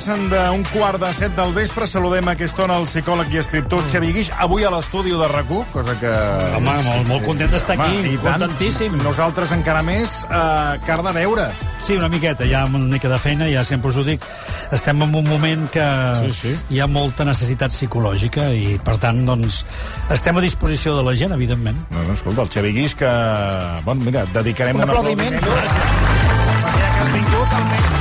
passen d'un quart de set del vespre. Saludem a aquesta hora el psicòleg i escriptor Xavi Guix, avui a l'estudi de rac cosa que... Home, molt, molt content d'estar aquí, i tant. contentíssim. Nosaltres encara més, eh, car de veure. Sí, una miqueta, ja una mica de feina, ja sempre us ho dic. Estem en un moment que Sí, sí. hi ha molta necessitat psicològica i, per tant, doncs, estem a disposició de la gent, evidentment. No, no, escolta, el Xavi Guix, que... Bon, mira, dedicarem Un aplaudiment. Ja que has vingut, almenys.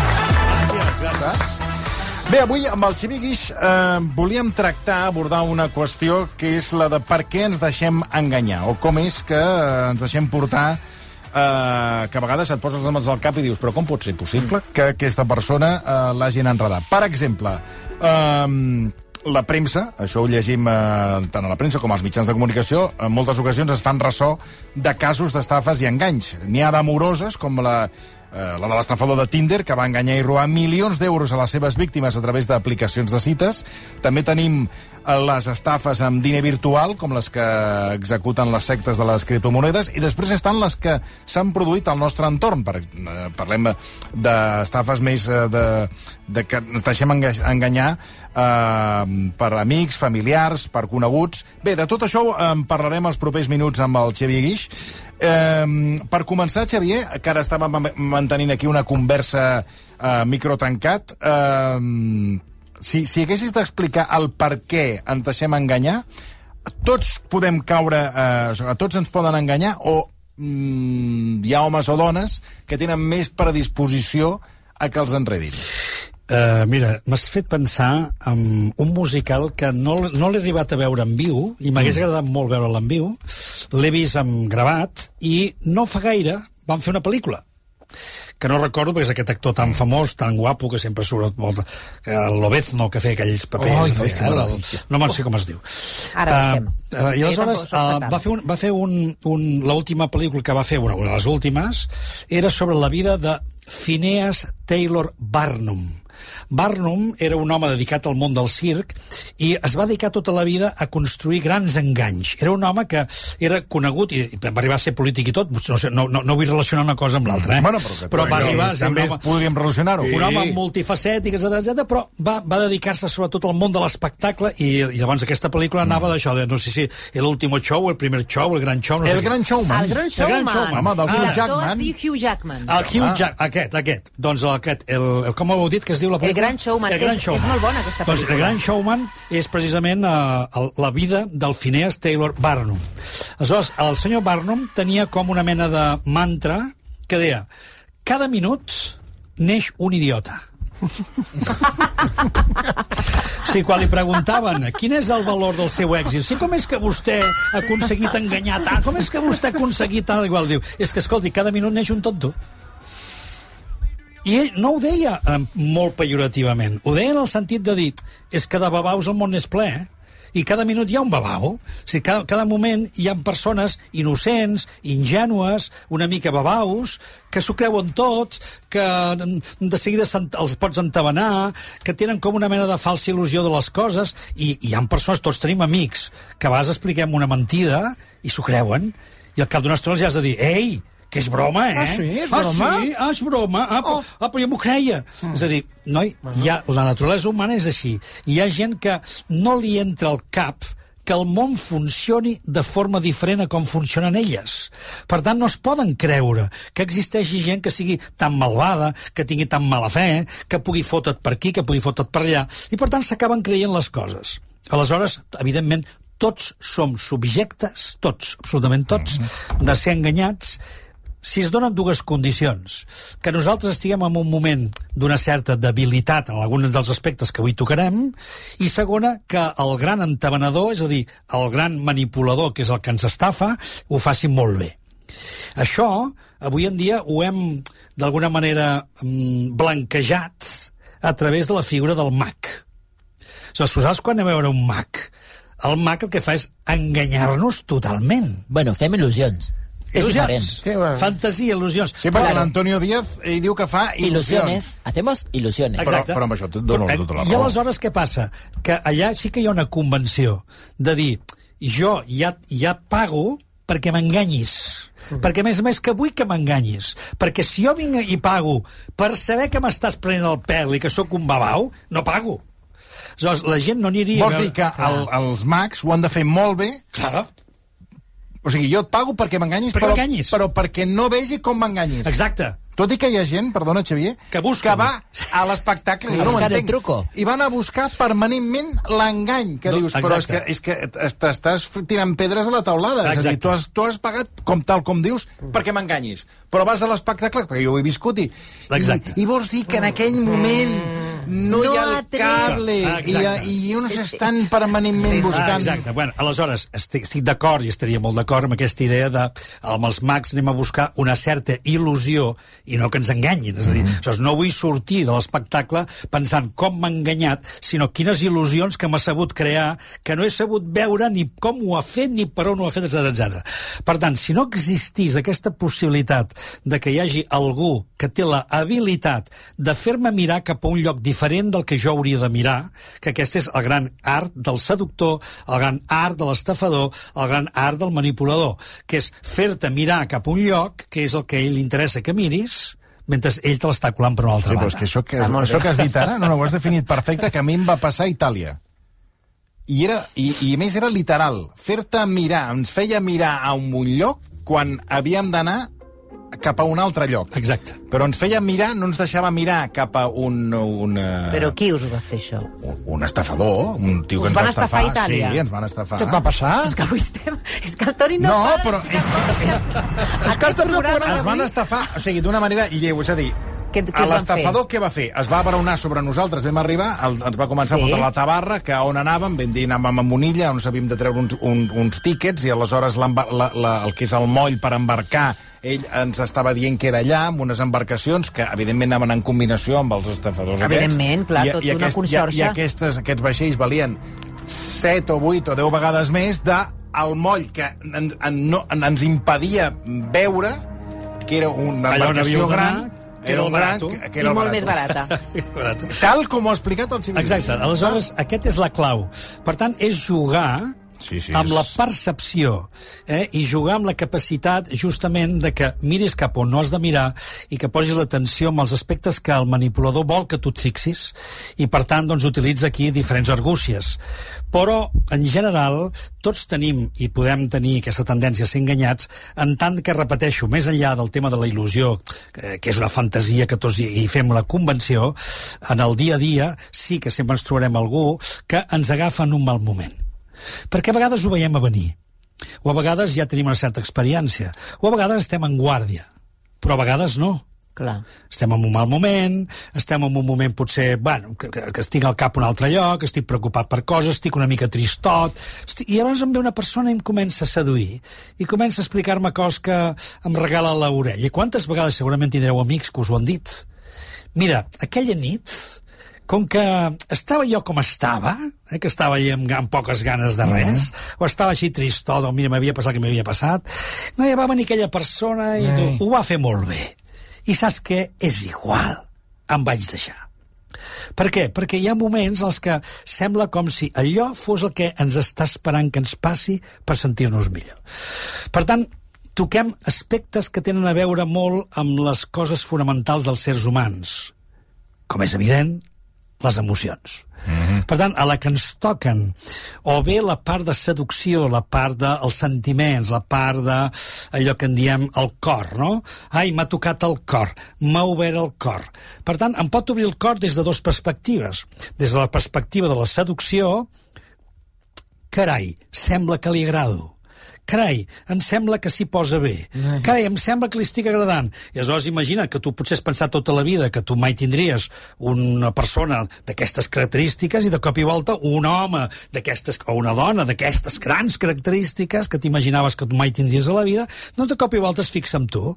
Bé, avui amb el Xavi Guix eh, volíem tractar, abordar una qüestió que és la de per què ens deixem enganyar, o com és que eh, ens deixem portar eh, que a vegades et poses les mans al cap i dius però com pot ser possible que aquesta persona eh, l'hagin enredat? Per exemple, eh, la premsa, això ho llegim eh, tant a la premsa com als mitjans de comunicació, en moltes ocasions es fan ressò de casos d'estafes i enganys. N'hi ha d'amoroses, com la, la de l'estafador de Tinder, que va enganyar i robar milions d'euros a les seves víctimes a través d'aplicacions de cites. També tenim eh, les estafes amb diner virtual, com les que executen les sectes de les criptomonedes, i després estan les que s'han produït al nostre entorn. Per, eh, parlem d'estafes més eh, de, de que ens deixem enga- enganyar eh, per amics, familiars, per coneguts. Bé, de tot això en parlarem els propers minuts amb el Xavier Guix. Eh, per començar, Xavier, que ara estàvem ma- mantenint aquí una conversa eh, microtancat, eh, si, si haguessis d'explicar el per què ens deixem enganyar, tots podem caure, eh, tots ens poden enganyar o mm, hi ha homes o dones que tenen més predisposició a que els enredin? Uh, mira, m'has fet pensar en un musical que no, no l'he arribat a veure en viu, i m'hagués Mm. agradat molt veure'l en viu, l'he vist en gravat, i no fa gaire van fer una pel·lícula que no recordo perquè és aquest actor tan famós, tan guapo, que sempre surt molt... El Lobezno, que feia aquells papers. No, ai, que el, no me'n sé com es diu. Ara Uh, uh, I aleshores uh, va fer, un, va fer un, un, l'última pel·lícula que va fer, una, una de les últimes, era sobre la vida de Phineas Taylor Barnum. Barnum era un home dedicat al món del circ i es va dedicar tota la vida a construir grans enganys. Era un home que era conegut i, va arribar a ser polític i tot, no, sé, no, no, no vull relacionar una cosa amb l'altra, eh? Bueno, però, però va arribar a ser un també home... podríem relacionar-ho. Un home multifacètic, etc etc, però va, va dedicar-se sobretot al món de l'espectacle i, i llavors aquesta pel·lícula anava d'això, de no sé si l'último show, el primer show, el gran show... No sé El gran showman. El gran El gran showman. showman. Home, del Ah. Hugh Jackman. es diu Hugh Jackman. El Hugh Ah. Jack, aquest, aquest. Doncs aquest, el, el, com ho heu dit que es diu la pel·lícula? Gran Showman, El Gran és- Showman. és molt bona, aquesta Doncs pel·lícula. el Gran Showman és precisament uh, el, la vida del Phineas Taylor Barnum. Aleshores, el senyor Barnum tenia com una mena de mantra que deia cada minut neix un idiota. Sigui, quan li preguntaven quin és el valor del seu èxit, sí, com és que vostè ha aconseguit enganyar tant, com és que vostè ha aconseguit tant, igual diu, és que, escolti, cada minut neix un tonto. I ell no ho deia eh, molt pejorativament, ho deia en el sentit de dir, és que de babaus el món és ple, eh? i cada minut hi ha un babau. O sigui, cada, cada moment hi ha persones innocents, ingènues, una mica babaus, que s'ho creuen tot, que de seguida els pots entabanar, que tenen com una mena de falsa il·lusió de les coses, i, i hi ha persones, tots tenim amics, que a vegades expliquem una mentida i s'ho creuen, i al cap d'una estona ja has de dir, ei, que és broma, eh? Ah, sí? És ah, broma? Sí? Ah, és broma? Ah, però, Oh. ah, però jo m'ho creia. Mm. És a dir, noi, hi ha, la naturalesa humana és així. Hi ha gent que no li entra al cap que el món funcioni de forma diferent a com funcionen elles. Per tant, no es poden creure que existeixi gent que sigui tan malvada, que tingui tan mala fe, que pugui fotre't per aquí, que pugui fotre't per allà, i per tant s'acaben creient les coses. Aleshores, evidentment, tots som subjectes, tots, absolutament tots, de ser enganyats si es donen dues condicions, que nosaltres estiguem en un moment d'una certa debilitat en alguns dels aspectes que avui tocarem, i segona, que el gran entabanador, és a dir, el gran manipulador, que és el que ens estafa, ho faci molt bé. Això, avui en dia, ho hem, d'alguna manera, mm, blanquejat a través de la figura del mag. O sigui, saps quan anem a veure un mag? El mag el que fa és enganyar-nos totalment. Bueno, fem il·lusions. És diferent. Sí, bueno. Fantasia, il·lusions. Sí, perquè Claro. l'Antonio Díaz ell diu que fa il·lusions. Ilusiones. Hacemos ilusiones. Però- però amb això et dono Però, tota la I raó. aleshores què passa? Que allà sí que hi ha una convenció de dir jo ja, ja pago perquè m'enganyis. Perquè, a més a més, que vull que m'enganyis. Perquè si jo vinc i pago per saber que m'estàs prenent el pèl i que sóc un babau, no pago. Aleshores, la gent no aniria... Vols dir que el, els mags ho han de fer molt bé Claro. O sigui, jo et pago perquè m'enganyis, Perquè però, m'enganyis. però perquè no vegi com m'enganyis. Exacte. Tot i que hi ha gent, perdona, Xavier, Que busca, que va a l'espectacle, no ho buscar el entenc, truco. i van a buscar permanentment l'engany, que No, dius, però és que, exacte. és que est- t'estàs tirant pedres a la taulada. És a dir, Exacte. tu has, tu has pagat, com tal com dius, perquè m'enganyis. Però vas a l'espectacle, perquè jo ho he viscut, i, Exacte. i, i vols dir que en aquell moment no, hi ha No el cable, Ah, i, exacte. i uns estan permanentment Sí, sí. Ah, buscant... exacte. Bueno, aleshores, estic, estic d'acord i estaria molt d'acord amb aquesta idea de amb els mags anem a buscar una certa il·lusió i no que ens enganyin. És a dir, aleshores, no vull sortir de l'espectacle pensant com m'ha enganyat, sinó quines il·lusions que m'ha sabut crear, que no he sabut veure ni com ho ha fet ni per on ho ha fet, etc etc. Per tant, si no existís aquesta possibilitat de que hi hagi algú que té la habilitat de fer-me mirar cap a un lloc diferent del que jo hauria de mirar, que aquest és el gran art del seductor, el gran art de l'estafador, el gran art del manipulador, que és fer-te mirar cap a un lloc, que és el que a ell li interessa que miris, mentre ell te l'està colant per una altra Sí, però banda. és que això que, has, Està molt això que has dit ara, no, no, ho has definit perfecte, que a mi em va passar a Itàlia. I, era, i, i a més era literal. Fer-te mirar, ens feia mirar a un lloc quan havíem d'anar cap a un altre lloc. Exacte. Però ens feia mirar, no ens deixava mirar cap a un... un uh, Però qui us va fer això? un, un estafador, un tio que Us ens va van estafar a Itàlia? Sí, ens van estafar. Què et va passar? És que avui estem... És que el Toni no, No, para. però és, és, És que programa es van estafar, o sigui, d'una manera lleu, és a dir, Què- què us l'estafador què va fer? Es va abraonar sobre nosaltres, vam arribar, el, ens va començar Sí. a fotre la tabarra, que on anàvem, vam dir anàvem a Monilla, on s'havíem de treure uns, un, uns tíquets, i aleshores l'embar- la, la, el que és el moll per embarcar, ell ens estava dient que era allà, amb unes embarcacions que, evidentment, anaven en combinació amb els estafadors Evidentment, aquests. clar, tot una conxorxa. I, i aquestes, aquests vaixells valien 7 o 8 o 10 vegades més de el moll que en, en, no, en, ens impedia veure que era una embarcació gran, que era el barato. que, que I era el molt barato. més barata. Barat. Tal com ho ha explicat el Xavier. Exacte. Aleshores, aquest és la clau. Per tant, és jugar Sí, sí, amb és- la percepció eh? i jugar amb la capacitat justament de que miris cap on no has de mirar i que posis l'atenció amb els aspectes que el manipulador vol que tu et fixis i per tant doncs utilitza aquí diferents argúcies però en general tots tenim i podem tenir aquesta tendència a ser enganyats en tant que repeteixo, més enllà del tema de la il·lusió que, que és una fantasia que tots hi, fem una convenció en el dia a dia sí que sempre ens trobarem algú que ens agafa en un mal moment perquè a vegades ho veiem a venir, o a vegades ja tenim una certa experiència, o a vegades estem en guàrdia, però a vegades no. Clar. Estem en un mal moment, estem en un moment potser, bueno, que, que, que estic al cap a un altre lloc, estic preocupat per coses, estic una mica tristot, estic... i llavors em ve una persona i em comença a seduir, i comença a explicar-me coses que em regala l'orella. I quantes vegades segurament tindreu amics que us ho han dit? Mira, aquella nit, com que estava jo com estava, eh, que estava allà amb, amb poques ganes de res, o estava així tristot, o mira, m'havia passat el que m'havia passat, no, ja va venir aquella persona i tu, ho va fer molt bé. I saps què? És igual. Em vaig deixar. Per què? Perquè hi ha moments en els que sembla com si allò fos el que ens està esperant que ens passi per sentir-nos millor. Per tant, toquem aspectes que tenen a veure molt amb les coses fonamentals dels sers humans, com és evident, les emocions. Mm -hmm. Per tant, a la que ens toquen o bé la part de seducció, la part dels sentiments, la part de allò que en diem el cor, no? Ai, m'ha tocat el cor, m'ha obert el cor. Per tant, em pot obrir el cor des de dues perspectives. Des de la perspectiva de la seducció, carai, sembla que li agrado. Carai, em sembla que s'hi posa bé. Carai, em sembla que li estic agradant. I aleshores imagina que tu potser has pensat tota la vida que tu mai tindries una persona d'aquestes característiques i de cop i volta un home d'aquestes, o una dona d'aquestes grans característiques que t'imaginaves que tu mai tindries a la vida, doncs de cop i volta es fixa en tu.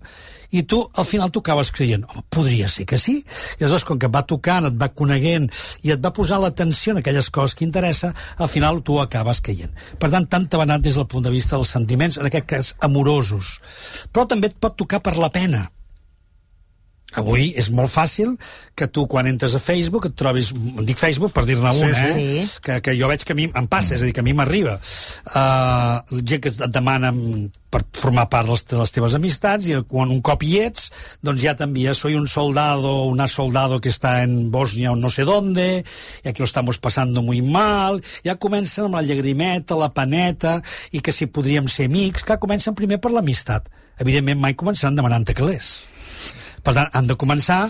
I tu, al final, t'ho acabes creient. Home, podria ser que sí. I aleshores, com que et va tocant, et va coneguent i et va posar l'atenció en aquelles coses que interessa, al final tu acabes caient. Per tant, tant t'ha anat des del punt de vista dels sentiments, en aquest cas amorosos. Però també et pot tocar per la pena. Avui és molt fàcil que tu, quan entres a Facebook, et trobis... Dic Facebook per dir-ne Sí, un, sí. eh? Sí. Que, que jo veig que a mi em passa, és a dir, que a mi m'arriba. Uh, gent que et demana per formar part de les, de les teves amistats i quan un cop hi ets, doncs ja t'envia soy un soldado, una soldado que està en Bosnia o no sé dónde, y aquí lo estamos pasando muy mal, ja comencen amb la llagrimeta, la paneta, i que si podríem ser amics, que comencen primer per l'amistat. Evidentment mai començaran demanant-te calés. Per tant, han de començar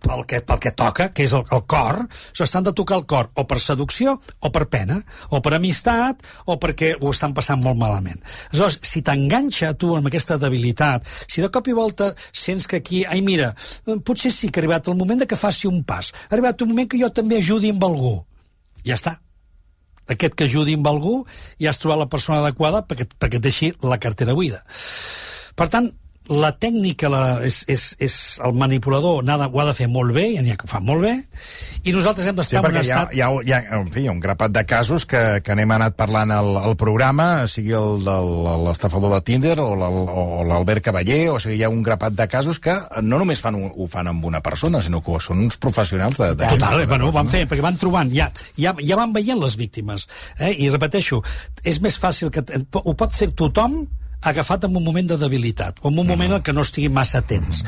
pel que, pel que toca, que és el, el cor, s'estan de tocar el cor, o per seducció, o per pena, o per amistat, o perquè ho estan passant molt malament. Aleshores, si t'enganxa tu amb aquesta debilitat, si de cop i volta sents que aquí, ai mira, eh, potser sí que ha arribat el moment de que faci un pas, ha arribat un moment que jo també ajudi amb algú. Ja està aquest que ajudi amb algú i has trobat la persona adequada perquè, perquè et deixi la cartera buida. Per tant, la tècnica la, és, és, és el manipulador n'ha de, ho ha de fer molt bé, i n'hi ha que ho fa molt bé, i nosaltres hem Sí, d'estar en un ha, estat... hi, ha, hi, ha, en fi, ha un grapat de casos que, que n'hem anat parlant al, al programa, sigui el de l'estafador de Tinder o l'al- o l'Albert Cavaller, o sigui, hi ha un grapat de casos que no només fan, ho fan amb una persona, sinó que són uns professionals de... de Total, de bueno, ho van fer, perquè van trobant, ja, ja, ja van veient les víctimes. Eh? I repeteixo, és més fàcil que... Ho pot ser tothom agafat en un moment de debilitat, o en un moment en què no estigui massa atents.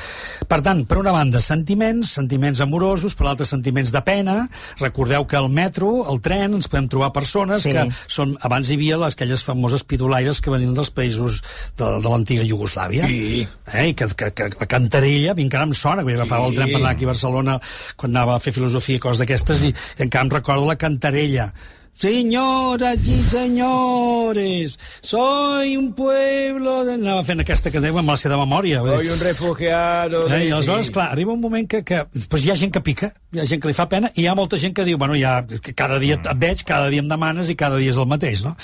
Per tant, per una banda, sentiments, sentiments amorosos, per l'altra, sentiments de pena. Recordeu que al metro, al tren, ens podem trobar persones Sí. que són... Abans hi havia les, aquelles famoses pidolaires que venien dels països de, de l'antiga Iugoslàvia. Sí. Eh? I que, que, que la cantarella, a mi encara em sona, que agafava el tren per anar aquí a Barcelona quan anava a fer filosofia i coses d'aquestes, i encara em recordo la cantarella. Señoras y señores, soy un pueblo... De... Anava fent aquesta que deia amb la seva memòria. Soy un refugiado. Eh, de- I aleshores, clar, arriba un moment que, que pues hi ha gent que pica, hi ha gent que li fa pena, i hi ha molta gent que diu, bueno, ja, que cada dia et veig, cada dia em demanes i cada dia és el mateix, no?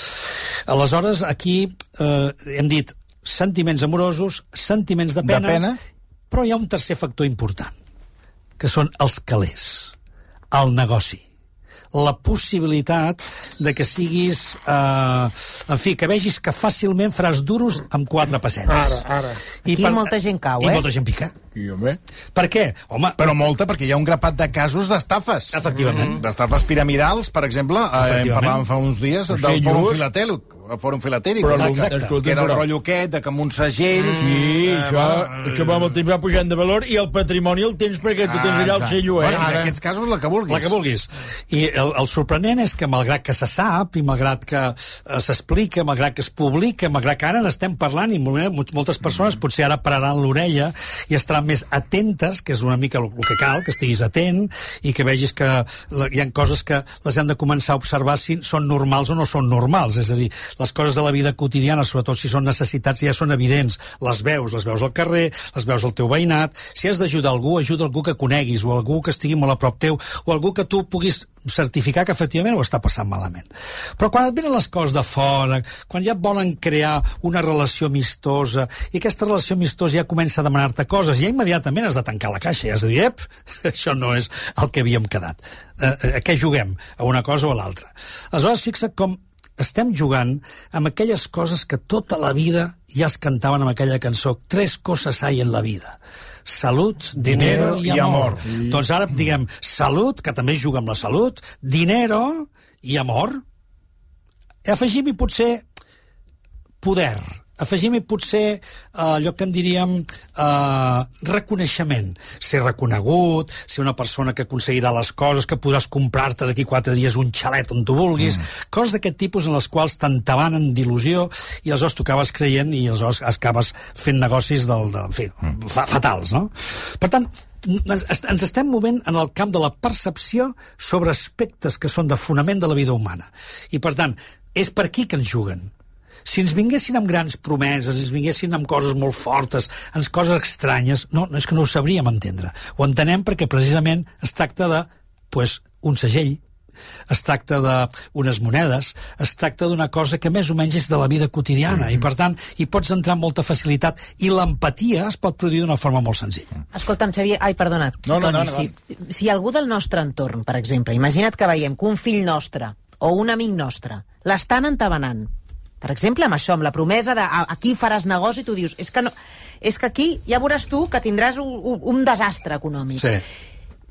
Aleshores, aquí eh, hem dit sentiments amorosos, sentiments de De pena, pena. però hi ha un tercer factor important, que són els calés, el negoci la possibilitat de que siguis... Eh, en fi, que vegis que fàcilment faràs duros amb quatre pessetes. Ara, ara. Aquí molta gent cau, I eh? molta gent pica. I, home, Per què? Home, Però molta, perquè hi ha un grapat de casos d'estafes. Efectivament. D'estafes piramidals, per exemple, eh, en parlàvem fa uns dies del Sí, Fòrum. Filatèlic, el Fòrum Filatèlic, Però, exacte. escolta, que era el rotllo aquest, de que amb un segell... Sí, eh, això, bueno, això va amb el temps va pujant de valor i el patrimoni el tens perquè tu tens allà el sello, eh? Bueno, en aquests casos, la que vulguis. La que vulguis. I el, el sorprenent és que, malgrat que se sap, i malgrat que eh, s'explica, malgrat que es publica, malgrat que ara n'estem parlant, i molt- moltes persones potser ara pararan l'orella i estaran més atentes, que és una mica el, que cal, que estiguis atent, i que vegis que hi ha coses que les hem de començar a observar si són normals o no són normals. És a dir, les coses de la vida quotidiana, sobretot si són necessitats, ja són evidents. Les veus, les veus al carrer, les veus al teu veïnat. Si has d'ajudar algú, ajuda algú que coneguis, o algú que estigui molt a prop teu, o algú que tu puguis certificar que efectivament ho està passant malament. Però quan et venen les coses de fora, quan ja volen crear una relació amistosa, i aquesta relació amistosa ja comença a demanar-te coses, ja immediatament has de tancar la caixa i has de dir, ep, això no és el que havíem quedat. Eh, eh, a què juguem? A una cosa o a l'altra. Aleshores, fixa't com estem jugant amb aquelles coses que tota la vida ja es cantaven amb aquella cançó. Tres coses hay en la vida. Salut, dinero, Dinero i i amor. amor. Doncs ara diguem salut, que també juga amb la salut, dinero i amor. Afegim-hi potser poder. Afegim-hi potser eh, allò que en diríem eh, reconeixement. Ser reconegut, ser una persona que aconseguirà les coses, que podràs comprar-te d'aquí quatre dies un xalet on tu vulguis, mm. coses d'aquest tipus en les quals t'entabanen d'il·lusió i aleshores tu acabes creient i aleshores acabes fent negocis del, de, en fi, mm. fa, fatals, no? Per tant, ens estem movent en el camp de la percepció sobre aspectes que són de fonament de la vida humana. I, per tant, és per aquí que ens juguen. Si ens vinguessin amb grans promeses, ens vinguessin amb coses molt fortes, amb coses estranyes, no, no és que no ho sabríem entendre. Ho entenem perquè precisament es tracta de pues, un segell, es tracta d'unes monedes, es tracta d'una cosa que més o menys és de la vida quotidiana, mm -hmm. i per tant hi pots entrar amb molta facilitat, i l'empatia es pot produir d'una forma molt senzilla. Escolta'm, Xavier... Ai, perdona, No, no, Toni, no, no, si, si algú del nostre entorn, per exemple, imagina't que veiem que un fill nostre o un amic nostre l'estan entabanant, per exemple, amb això, amb la promesa de "A- aquí faràs negoci, tu dius, és que no... és que aquí ja veuràs tu que tindràs un, un, un desastre econòmic. Sí.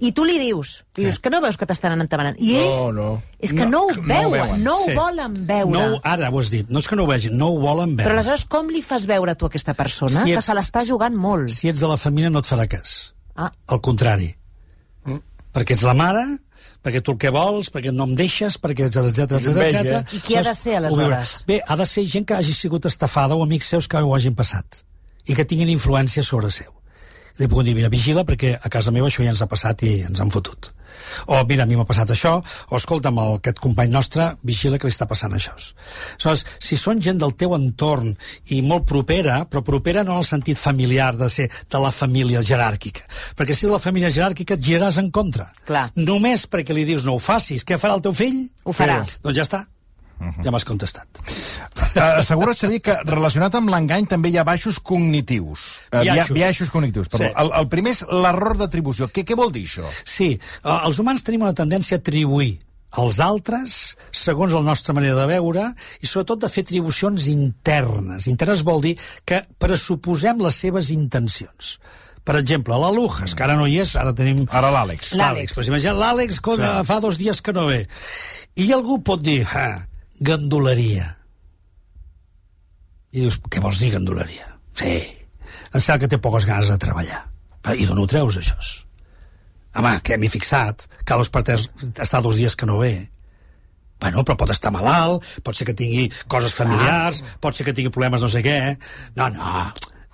I tu li dius, li dius que no veus que t'estan entamant. I No, ells, no. és que no, No, ho no ho veuen, veuen. no ho Sí. volen veure. No, ara ho has dit, no és que no ho vegin, no ho volen veure. Però aleshores com li fas veure tu a aquesta persona Si que ets- se l'està jugant molt? Si ets de la família no et farà cas. Ah, Al contrari. Perquè ets la mare, perquè tu el que vols, perquè no em deixes, perquè etc etc etc etc. I qui ha de ser, aleshores? Bé, ha de ser gent que hagi sigut estafada o amics seus que ho hagin passat i que tinguin influència sobre seu. Li puc dir, mira, vigila, perquè a casa meva això ja ens ha passat i ens han fotut. O, mira, a mi m'ha passat això, o escolta'm, el, aquest company nostre, vigila que li està passant això. Aleshores, si són gent del teu entorn i molt propera, però propera no en el sentit familiar de ser de la família jeràrquica, perquè si de la família jeràrquica et giraràs en contra. Clar. Només perquè li dius no ho facis, què farà el teu fill? Ho farà. Doncs ja està. Ja m'has contestat. Uh, Assegura't, Xavier, que relacionat amb l'engany també hi ha baixos cognitius. Uh, Biaixos. biaixos cognitius, perdó. Sí. El, el primer és l'error d'atribució. Què, què vol dir això? Sí, eh, els humans tenim una tendència a atribuir als altres segons la nostra manera de veure i sobretot de fer atribucions internes. Internes vol dir que pressuposem les seves intencions. Per exemple, la Lujas, que ara no hi és, ara tenim... Ara l'Àlex. L'Àlex. Pues imagina, l'Àlex sí. fa dos dies que no ve. I algú pot dir, ah, gandoleria. I dius, què vols dir, gandoleria? Sí, em sembla que té poques ganes de treballar. I d'on ho treus, això? Home, que m'he fixat, que dos per tres està dos dies que no ve. Bueno, però pot estar malalt, pot ser que tingui coses familiars, ah. pot ser que tingui problemes no sé què. No, no,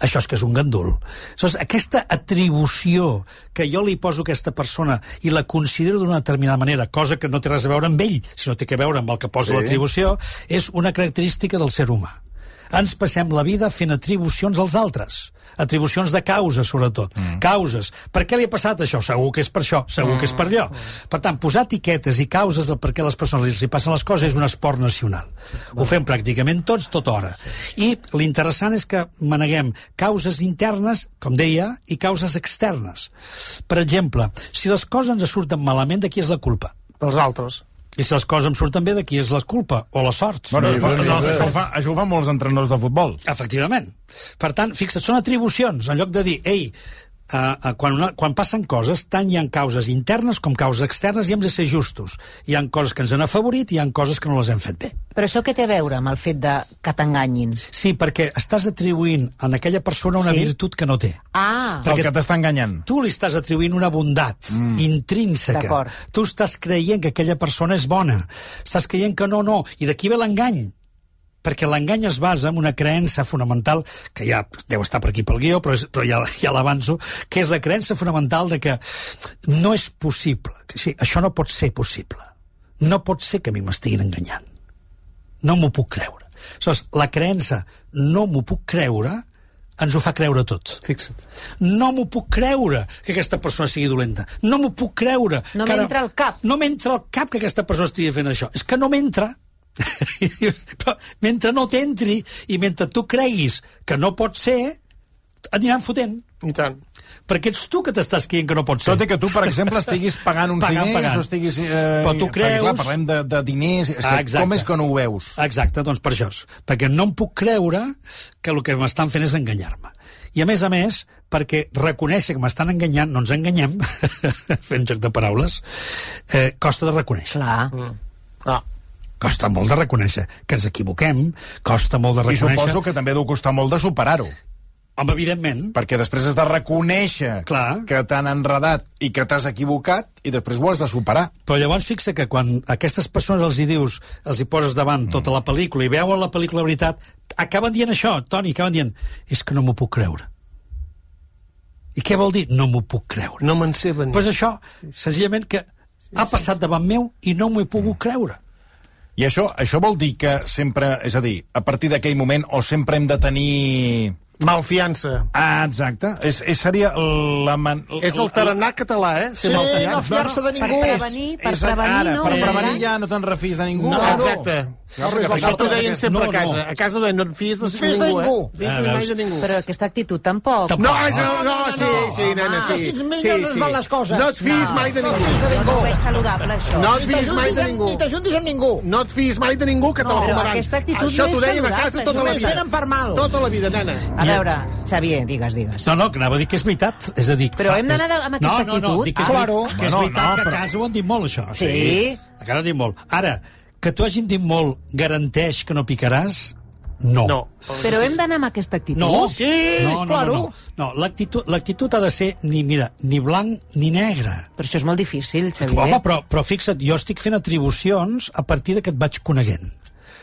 això és que és un gandul. Aleshores, aquesta atribució que jo li poso a aquesta persona i la considero d'una determinada manera, cosa que no té res a veure amb ell, sinó té que veure amb el que posa Sí. sí. l'atribució, és una característica del ser humà. Ens passem la vida fent atribucions als altres. Atribucions de causes, sobretot. Mm. Causes. Per què li ha passat això? Segur que és per això, segur mm. que és per allò. Per tant, posar etiquetes i causes del per què les persones els hi passen les coses és un esport nacional. Ho fem pràcticament tots, tota hora. I l'interessant és que maneguem causes internes, com deia, i causes externes. Per exemple, si les coses ens surten malament, de qui és la culpa? dels altres. I si les coses em surten bé, de qui és la culpa? O la sort? Bueno, Sí, això, sí. això, ho fa, això ho fan molts entrenadors de futbol. Efectivament. Per tant, fixa't, són atribucions. En lloc de dir, ei, uh, uh, quan, una, quan passen coses, tant hi ha causes internes com causes externes i hem de ser justos. Hi han coses que ens han afavorit i hi han coses que no les hem fet bé. Però això què té a veure amb el fet de que t'enganyin? Sí, perquè estàs atribuint a aquella persona una Sí? virtut que no té. Ah, El que t'està enganyant. Tu li estàs atribuint una bondat mm. intrínseca. Tu estàs creient que aquella persona és bona. Estàs creient que no, no. I d'aquí ve l'engany. Perquè l'engany es basa en una creença fonamental, que ja deu estar per aquí pel guió, però, és, però ja, ja l'avanço, que és la creença fonamental de que no és possible. Que, sí, això no pot ser possible. No pot ser que a mi m'estiguin enganyant. No m'ho puc creure. Aleshores, la creença no m'ho puc creure ens ho fa creure tot. Fixa't. No m'ho puc creure que aquesta persona sigui dolenta. No m'ho puc creure. No m'entra al cap. No m'entra al cap que aquesta persona estigui fent això. És que no m'entra. Però mentre no t'entri i mentre tu creguis que no pot ser, aniran fotent. I tant. Perquè ets tu que t'estàs creient que no pot ser. Tot i que tu, per exemple, estiguis pagant uns Pagant, diners pagant. o estiguis... Eh, Però tu perquè, creus- Clar, parlem de, de diners... És que Ah, exacte. com és que no ho veus? Exacte, doncs per això. Perquè no em puc creure que el que m'estan fent és enganyar-me. I a més a més, perquè reconèixer que m'estan enganyant, no ens enganyem, fent joc de paraules, eh, costa de reconèixer. clar. Ah, Costa molt de reconèixer que ens equivoquem, costa molt de I reconèixer... suposo que també deu costar molt de superar-ho. Home, evidentment, Perquè després has de reconèixer Clar. que t'han enredat i que t'has equivocat i després ho has de superar. Però llavors fixa que quan a aquestes persones els hi dius, els hi poses davant tota la pel·lícula i veuen la pel·lícula de veritat, acaben dient això, Toni, acaben dient, és que no m'ho puc creure. I què vol dir no m'ho puc creure? no me'n sé venir. Doncs pues això, senzillament que ha passat davant meu i no m'ho he pogut creure. I això, això vol dir que sempre, és a dir, a partir d'aquell moment o sempre hem de tenir... Malfiança. Ah, exacte. És, és seria la... Man... És el taranà català, eh? Ser Sí, no fiar-se de Per ningú. prevenir, per és, prevenir, ara, no? per Eh? prevenir ja no te'n refis de ningú. No, Claro. exacte. No, No, això t'ho deien sempre no, a casa. no. A casa deien, no et fies de No et fies de ningú, ningú. eh? Fies Ah, de ningú. Però aquesta actitud tampoc. Tampoc. No, això, no, no, no, sí, no. sí, nena, sí. Així sí, millor no es sí. van les coses. No et fies No. mai de No ningú. no ho veig saludable, això. No et fies mai de ningú. ni t'ajuntis amb ningú. No et fies mai de ningú que te No, la però fumaran. aquesta actitud Això no t'ho deien a casa tota la només vida. venen per mal. Tota la vida, nena. A veure, Xavier, digues, digues. No, no, que anava a dir que és veritat. És a dir, Però fa- hem d'anar amb aquesta no, no, no, actitud? dic que és, Ah, claro. que és No, veritat no, que a però- casa ho han dit molt, això. Sí. A casa ho han dit molt. Ara, que tu hagin dit molt garanteix que no picaràs? No. No. Però hem d'anar amb aquesta actitud. No, Sí, no, no, claro. no, no. no l'actitud l'actitud ha de ser ni, mira, ni blanc ni negre. Però això és molt difícil, Xavier. Home, però, però fixa't, jo estic fent atribucions a partir de que et vaig coneguent.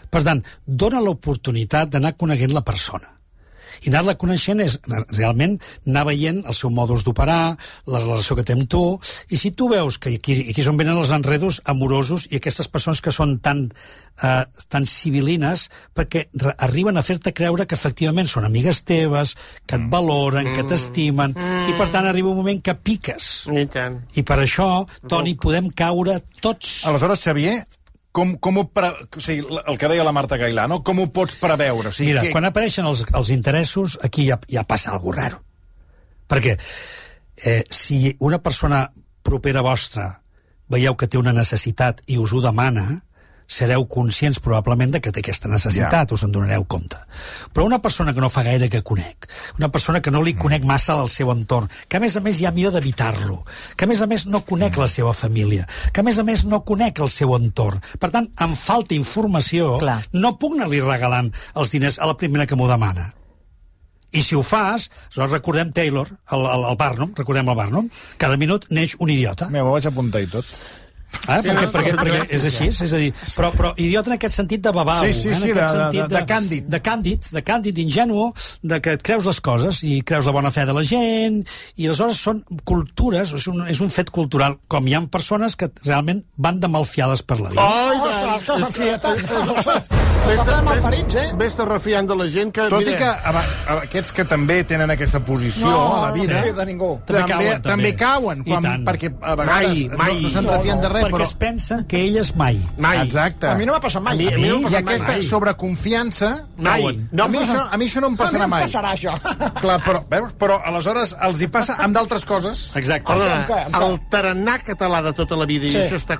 Per tant, dona l'oportunitat d'anar coneguent la persona. I anar-la coneixent és realment anar veient el seu modus d'operar, la relació que té amb tu, i si tu veus que aquí, aquí és on venen els enredos amorosos i aquestes persones que són tan, eh, tan civilines perquè arriben a fer-te creure que efectivament són amigues teves, que et valoren, que t'estimen, i per tant arriba un moment que piques. I tant. I per això, Toni, podem caure tots. Aleshores, Xavier, com, com ho pre... o sigui, el que deia la Marta Gailà, no? Com ho pots preveure? O sigui, Mira, que... quan apareixen els, els interessos, aquí ja, ja passa alguna raro. Perquè eh, si una persona propera vostra veieu que té una necessitat i us ho demana, sereu conscients probablement de que té aquesta necessitat, ja. us en donareu compte. Però una persona que no fa gaire que conec, una persona que no li conec massa al seu entorn, que a més a més ja mira d'evitar-lo, que a més a més no conec la seva família, que a més a més no conec el seu entorn, per tant, em falta informació, Clar. no puc anar-li regalant els diners a la primera que m'ho demana. I si ho fas, aleshores recordem Taylor, el, el, el Barnum, recordem el Barnum, cada minut neix un idiota. Mira, m'ho vaig apuntar i tot. Eh? Perquè, perquè, perquè és així, és a dir, però, però idiota en aquest sentit de babau, Sí, sí, eh? en sí, aquest de- de- sentit de- de càndid. de càndid, de càndid, ingenuo, de que et creus les coses i creus la bona fe de la gent, i aleshores són cultures, és un, és un fet cultural, com hi ha persones que realment van de malfiades per la vida. Oh, i Ostres, tant. que fieta. Vés-te- Parlem vés- malferits, eh? Vés-te refiant de la gent que... Tot i que a, a, aquests que també tenen aquesta posició a la vida... no de ningú. També, També cauen, també. també. cauen, I quan, perquè a vegades Mai, mai. no, no se'n No, refien no, de res, perquè però... es pensen que elles mai. Mai. Exacte. A mi no m'ha passat mai. A mi- a mi no m'ha I passat mai, aquesta mai. sobreconfiança... Mai. cauen. No, a, mi això, a mi això no em A mi passarà no em mai. passarà, això. Clar, però, veus? però aleshores els hi passa amb d'altres coses. Exacte. Perdona, el tarannà català de tota la vida, Sí. i això està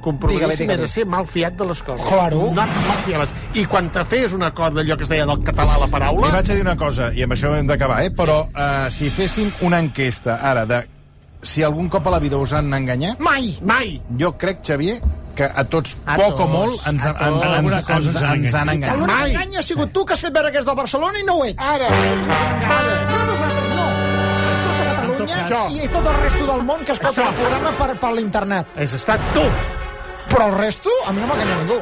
digue-li. de ser mal fiat de les coses. Claro. No mal fiades. I quan fes un acord d'allò que es deia del català a la paraula... vaig a dir una cosa, i amb això hem d'acabar, eh? però uh, si féssim una enquesta ara de si algun cop a la vida us han enganyat, Mai. Mai! jo crec, Xavier, que a tots, A poc o tots, molt, ens, a ens, tots. ens, cosa ens, ens han ens han enganyat. enganyat. L'únic Mai. engany ha sigut tu, que has fet veure que és del Barcelona i no ho ets. Ara! Ara! Nosaltres no. Tota Catalunya cas- i tot el resto del món que escolta el programa per, per l'internet. Has estat tu! Però el resto, a mi no m'enganya ningú.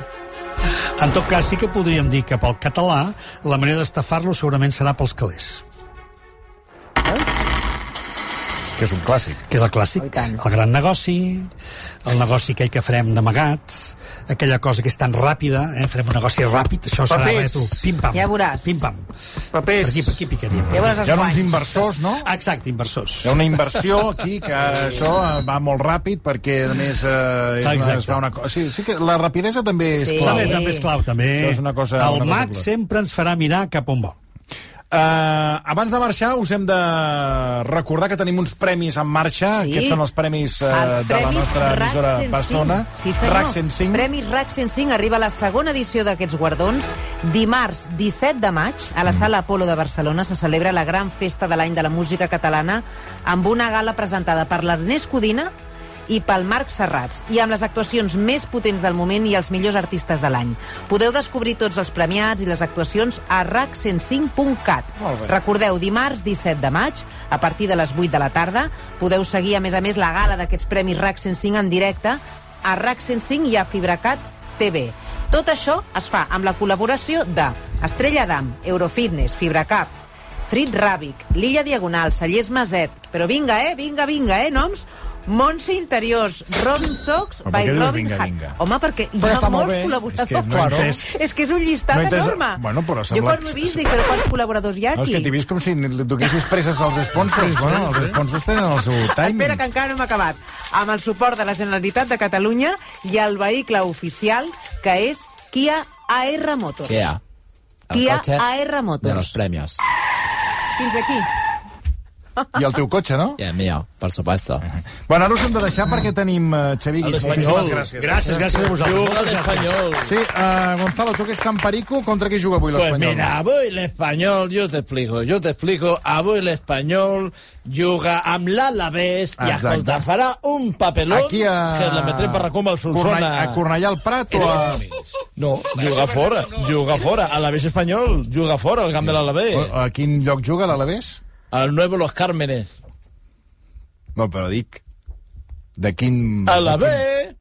En tot cas, sí que podríem dir que pel català la manera d'estafar-lo segurament serà pels calés. Que és un clàssic. que és el clàssic, Oh, el gran negoci, el negoci aquell que farem d'amagats, aquella cosa que és tan ràpida, eh? farem un negoci ràpid, això serà Papers. eh, tu, pim-pam. Ja veuràs. Pim-pam. Papers. Per aquí, per aquí picaríem. Ja veuràs els Hi ha uns guanys. inversors, no? Exacte, inversors. Hi ha una inversió aquí que això va molt ràpid perquè, a més, eh, és una, es fa una cosa... Sí, sí que la rapidesa també és Sí. clau. També, també és clau, també. Això és una cosa- el una cosa mag clau. sempre ens farà mirar cap on vol. Uh, abans de marxar, us hem de recordar que tenim uns premis en marxa. Sí. Aquests són els premis uh, Els de la Premis nostra RAC emissora 105. Barcelona. Sí, senyor. RAC 105. Premis RAC 105 arriba la segona edició d'aquests guardons. Dimarts 17 de maig, a la Sala Apolo de Barcelona, se celebra la gran festa de l'any de la música catalana amb una gala presentada per l'Ernest Codina i pel Marc Serrats, i amb les actuacions més potents del moment i els millors artistes de l'any. Podeu descobrir tots els premiats i les actuacions a rac105.cat. Recordeu, dimarts 17 de maig, a partir de les 8 de la tarda, podeu seguir, a més a més, la gala d'aquests Premis RAC 105 en directe a RAC 105 i a Fibracat TV. Tot això es fa amb la col·laboració de Estrella d'Am, Eurofitness, Fibracap, Frit Ràbic, l'Illa Diagonal, Cellers Maset, però vinga, eh, vinga, vinga, eh, noms? Montse Interiors, Robin Socks, per by dius Robin vinga, Hat. vinga? Home, perquè hi ha molt molts bé. col·laboradors. És que no he entès. és que és un llistat No entès- enorme. Bueno, però jo sembla quan que- m'ho he vist dic, però quants col·laboradors hi ha No, és aquí? que t'he vist com si li donessis presses als sponsors. bueno, els sponsors tenen el seu timing. Espera, que encara no hem acabat. Amb el suport de la Generalitat de Catalunya i el vehicle oficial, que és Kia AR Motors. Kia. El Kia AR de Motors. los premios. Fins aquí. I el teu cotxe, no? Y el mío, por supuesto. Bueno, ara us hem de deixar perquè tenim uh, Xavi Guix. Moltíssimes gràcies. Gràcies, gràcies a vosaltres. Sí, uh, Gonzalo, tu que ets Camparico, contra qui juga avui Pues l'Espanyol? mira, avui l'Espanyol, jo t'explico, jo t'explico, avui l'Espanyol juga amb l'Alavés i, escolta, farà un papelón Aquí a... que la metrem per racó amb el Solsona. Cornellà, a Cornellà al Prat o a... No, juga fora, juga fora. Alavés espanyol, juga fora, al camp de l'Alavés. A quin lloc juga l'Alavés? Al Nuevo Los Cármenes. No, però dic... De quin... Alavés,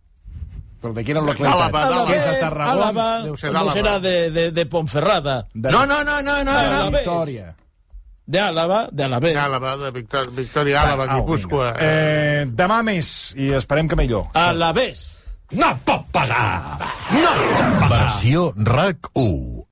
Però de quina localitat? Àlava, d'Àlava. Que és de Tarragona? Àlava, Deu ser no d'Àlava. serà de, de, de Ponferrada. De... No, no, no, no, no, de no. Victòria. De Àlava, de Alavés. Àlava, de Victòria, Victòria Àlava, Au, Guipúscoa. vinga. Eh, demà més, i esperem que millor. Alavés. No pot pagar! Versió RAC 1.